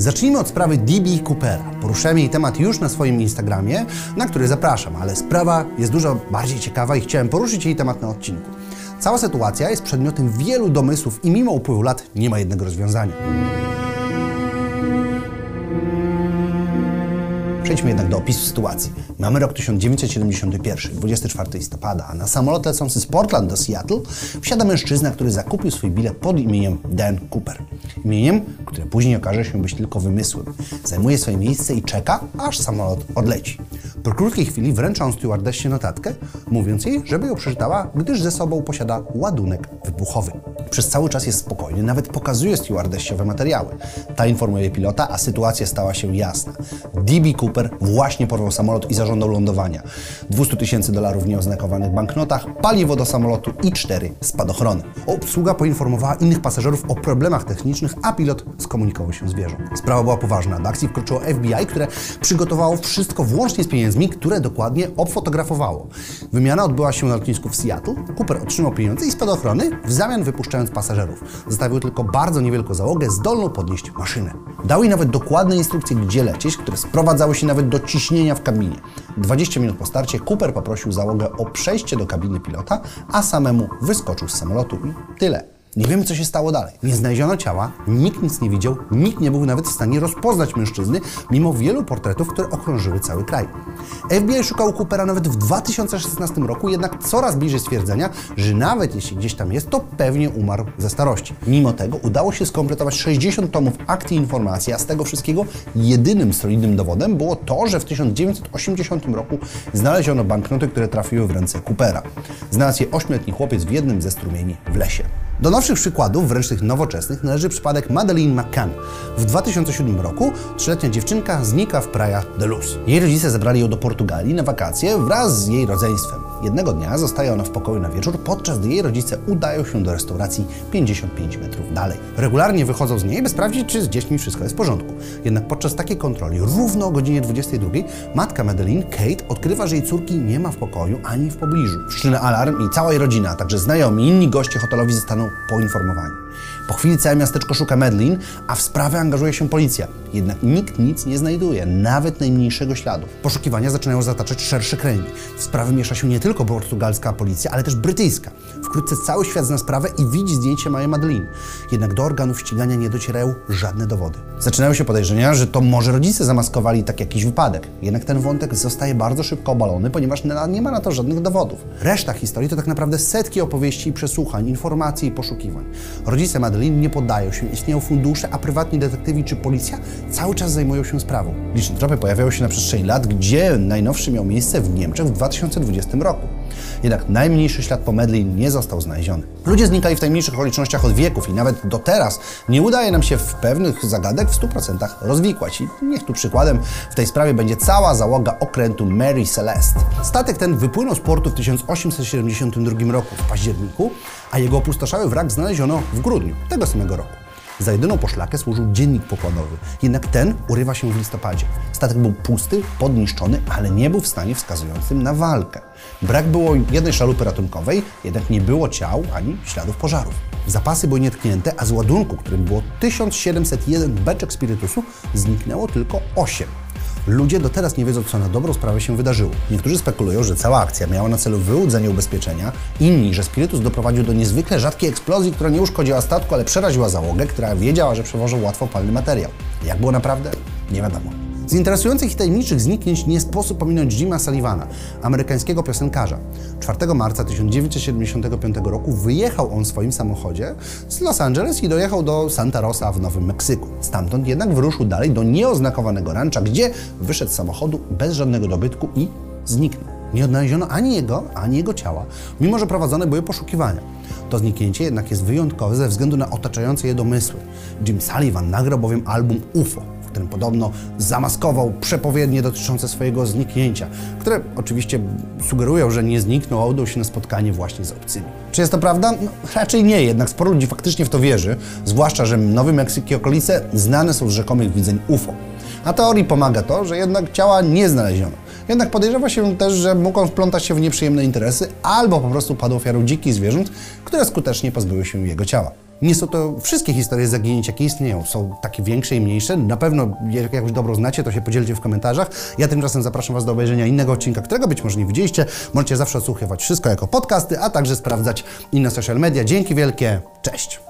Zacznijmy od sprawy DB Coopera. Poruszyłem jej temat już na swoim Instagramie, na który zapraszam, ale sprawa jest dużo bardziej ciekawa i chciałem poruszyć jej temat na odcinku. Cała sytuacja jest przedmiotem wielu domysłów i mimo upływu lat nie ma jednego rozwiązania. Przejdźmy jednak do opisu sytuacji. Mamy rok 1971, 24 listopada, a na samolot lecący z Portland do Seattle wsiada mężczyzna, który zakupił swój bilet pod imieniem Dan Cooper. Imieniem, które później okaże się być tylko wymysłem. Zajmuje swoje miejsce i czeka, aż samolot odleci. Po krótkiej chwili wręcza on stewardessie notatkę, mówiąc jej, żeby ją przeczytała, gdyż ze sobą posiada ładunek wybuchowy. Przez cały czas jest spokojny, nawet pokazuje stewardessie owe materiały. Ta informuje pilota, a sytuacja stała się jasna. DB Cooper właśnie porwał samolot i zażądał lądowania. 200 tysięcy dolarów w nieoznakowanych banknotach, paliwo do samolotu i cztery spadochrony. Obsługa poinformowała innych pasażerów o problemach technicznych, a pilot skomunikował się z wieżą. Sprawa była poważna. Do akcji wkroczyło FBI, które przygotowało wszystko włącznie z pieniędzmi, które dokładnie obfotografowało. Wymiana odbyła się na lotnisku w Seattle. Cooper otrzymał pieniądze i spadochrony, w zamian wypuszczając pasażerów. Zostawił tylko bardzo niewielką załogę zdolną podnieść maszynę. Dał jej nawet dokładne instrukcje, gdzie lecieć, które sprowadzały się nawet do ciśnienia w kabinie. 20 minut po starcie Cooper poprosił załogę o przejście do kabiny pilota, a samemu wyskoczył z samolotu i tyle. Nie wiemy, co się stało dalej. Nie znaleziono ciała, nikt nic nie widział, nikt nie był nawet w stanie rozpoznać mężczyzny, mimo wielu portretów, które okrążyły cały kraj. FBI szukał Coopera nawet w 2016 roku, jednak coraz bliżej stwierdzenia, że nawet jeśli gdzieś tam jest, to pewnie umarł ze starości. Mimo tego udało się skompletować 60 tomów akt i informacji, a z tego wszystkiego jedynym solidnym dowodem było to, że w 1980 roku znaleziono banknoty, które trafiły w ręce Coopera. Znalazł je ośmioletni chłopiec w jednym ze strumieni w lesie. Do nowszych przykładów, wręcz tych nowoczesnych, należy przypadek Madeleine McCann. W 2007 roku trzyletnia dziewczynka znika w Praia de Luz. Jej rodzice zabrali ją do Portugalii na wakacje wraz z jej rodzeństwem. Jednego dnia zostaje ona w pokoju na wieczór, podczas gdy jej rodzice udają się do restauracji 55 metrów dalej. Regularnie wychodzą z niej, by sprawdzić, czy z dziećmi wszystko jest w porządku. Jednak podczas takiej kontroli, równo o godzinie 22, matka Madeleine, Kate, odkrywa, że jej córki nie ma w pokoju ani w pobliżu. Wszczyna alarm i cała jej rodzina, a także znajomi i inni goście hotelowi zostaną poinformowani. Po chwili całe miasteczko szuka Medlin, a w sprawę angażuje się policja. Jednak nikt nic nie znajduje, nawet najmniejszego śladu. Poszukiwania zaczynają zataczać szersze kręgi. W sprawę miesza się nie tylko portugalska policja, ale też brytyjska. Wkrótce cały świat zna sprawę i widzi zdjęcie małej Madeline. Jednak do organów ścigania nie docierają żadne dowody. Zaczynają się podejrzenia, że to może rodzice zamaskowali tak jakiś wypadek. Jednak ten wątek zostaje bardzo szybko obalony, ponieważ nie ma na to żadnych dowodów. Reszta historii to tak naprawdę setki opowieści i przesłuchań, informacji i poszukiwań. Rodzice Madeline nie poddają się, istnieją fundusze, a prywatni detektywi czy policja cały czas zajmują się sprawą. Liczne tropy pojawiają się na przestrzeni lat, gdzie najnowszy miał miejsce w Niemczech w 2020 roku. Jednak najmniejszy ślad po Medlin nie został znaleziony. Ludzie znikali w tajemniczych okolicznościach od wieków i nawet do teraz nie udaje nam się w pewnych zagadek w 100% rozwikłać. I niech tu przykładem w tej sprawie będzie cała załoga okrętu Mary Celeste. Statek ten wypłynął z portu w 1872 roku w październiku, a jego opustoszały wrak znaleziono w grudniu tego samego roku. Za jedyną poszlakę służył dziennik pokładowy, jednak ten urywa się w listopadzie. Statek był pusty, podniszczony, ale nie był w stanie wskazującym na walkę. Brak było jednej szalupy ratunkowej, jednak nie było ciał ani śladów pożarów. Zapasy były nietknięte, a z ładunku, którym było 1701 beczek spirytusu, zniknęło tylko 8. Ludzie do teraz nie wiedzą, co na dobrą sprawę się wydarzyło. Niektórzy spekulują, że cała akcja miała na celu wyłudzenie ubezpieczenia, inni, że spirytus doprowadził do niezwykle rzadkiej eksplozji, która nie uszkodziła statku, ale przeraziła załogę, która wiedziała, że przewożą łatwopalny materiał. Jak było naprawdę? Nie wiadomo. Z interesujących i tajemniczych zniknięć nie sposób pominąć Jima Sullivana, amerykańskiego piosenkarza. 4 marca 1975 roku wyjechał on w swoim samochodzie z Los Angeles i dojechał do Santa Rosa w Nowym Meksyku. Stamtąd jednak wyruszył dalej do nieoznakowanego rancha, gdzie wyszedł z samochodu bez żadnego dobytku i zniknął. Nie odnaleziono ani jego, ani jego ciała, mimo że prowadzone były poszukiwania. To zniknięcie jednak jest wyjątkowe ze względu na otaczające je domysły. Jim Sullivan nagrał bowiem album UFO, którym podobno zamaskował przepowiednie dotyczące swojego zniknięcia, które oczywiście sugerują, że nie zniknął, a udał się na spotkanie właśnie z obcymi. Czy jest to prawda? No, raczej nie, jednak sporo ludzi faktycznie w to wierzy, zwłaszcza, że Nowy Meksyk i okolice znane są z rzekomych widzeń UFO. A teorii pomaga to, że jednak ciała nie znaleziono. Jednak podejrzewa się też, że mógł on wplątać się w nieprzyjemne interesy albo po prostu padł ofiarą dzikich zwierząt, które skutecznie pozbyły się jego ciała. Nie są to wszystkie historie zaginięć, jakie istnieją. Są takie większe i mniejsze. Na pewno jak jakąś dobrą znacie, to się podzielcie w komentarzach. Ja tymczasem zapraszam Was do obejrzenia innego odcinka, którego być może nie widzieliście. Możecie zawsze odsłuchiwać wszystko jako podcasty, a także sprawdzać inne social media. Dzięki wielkie. Cześć!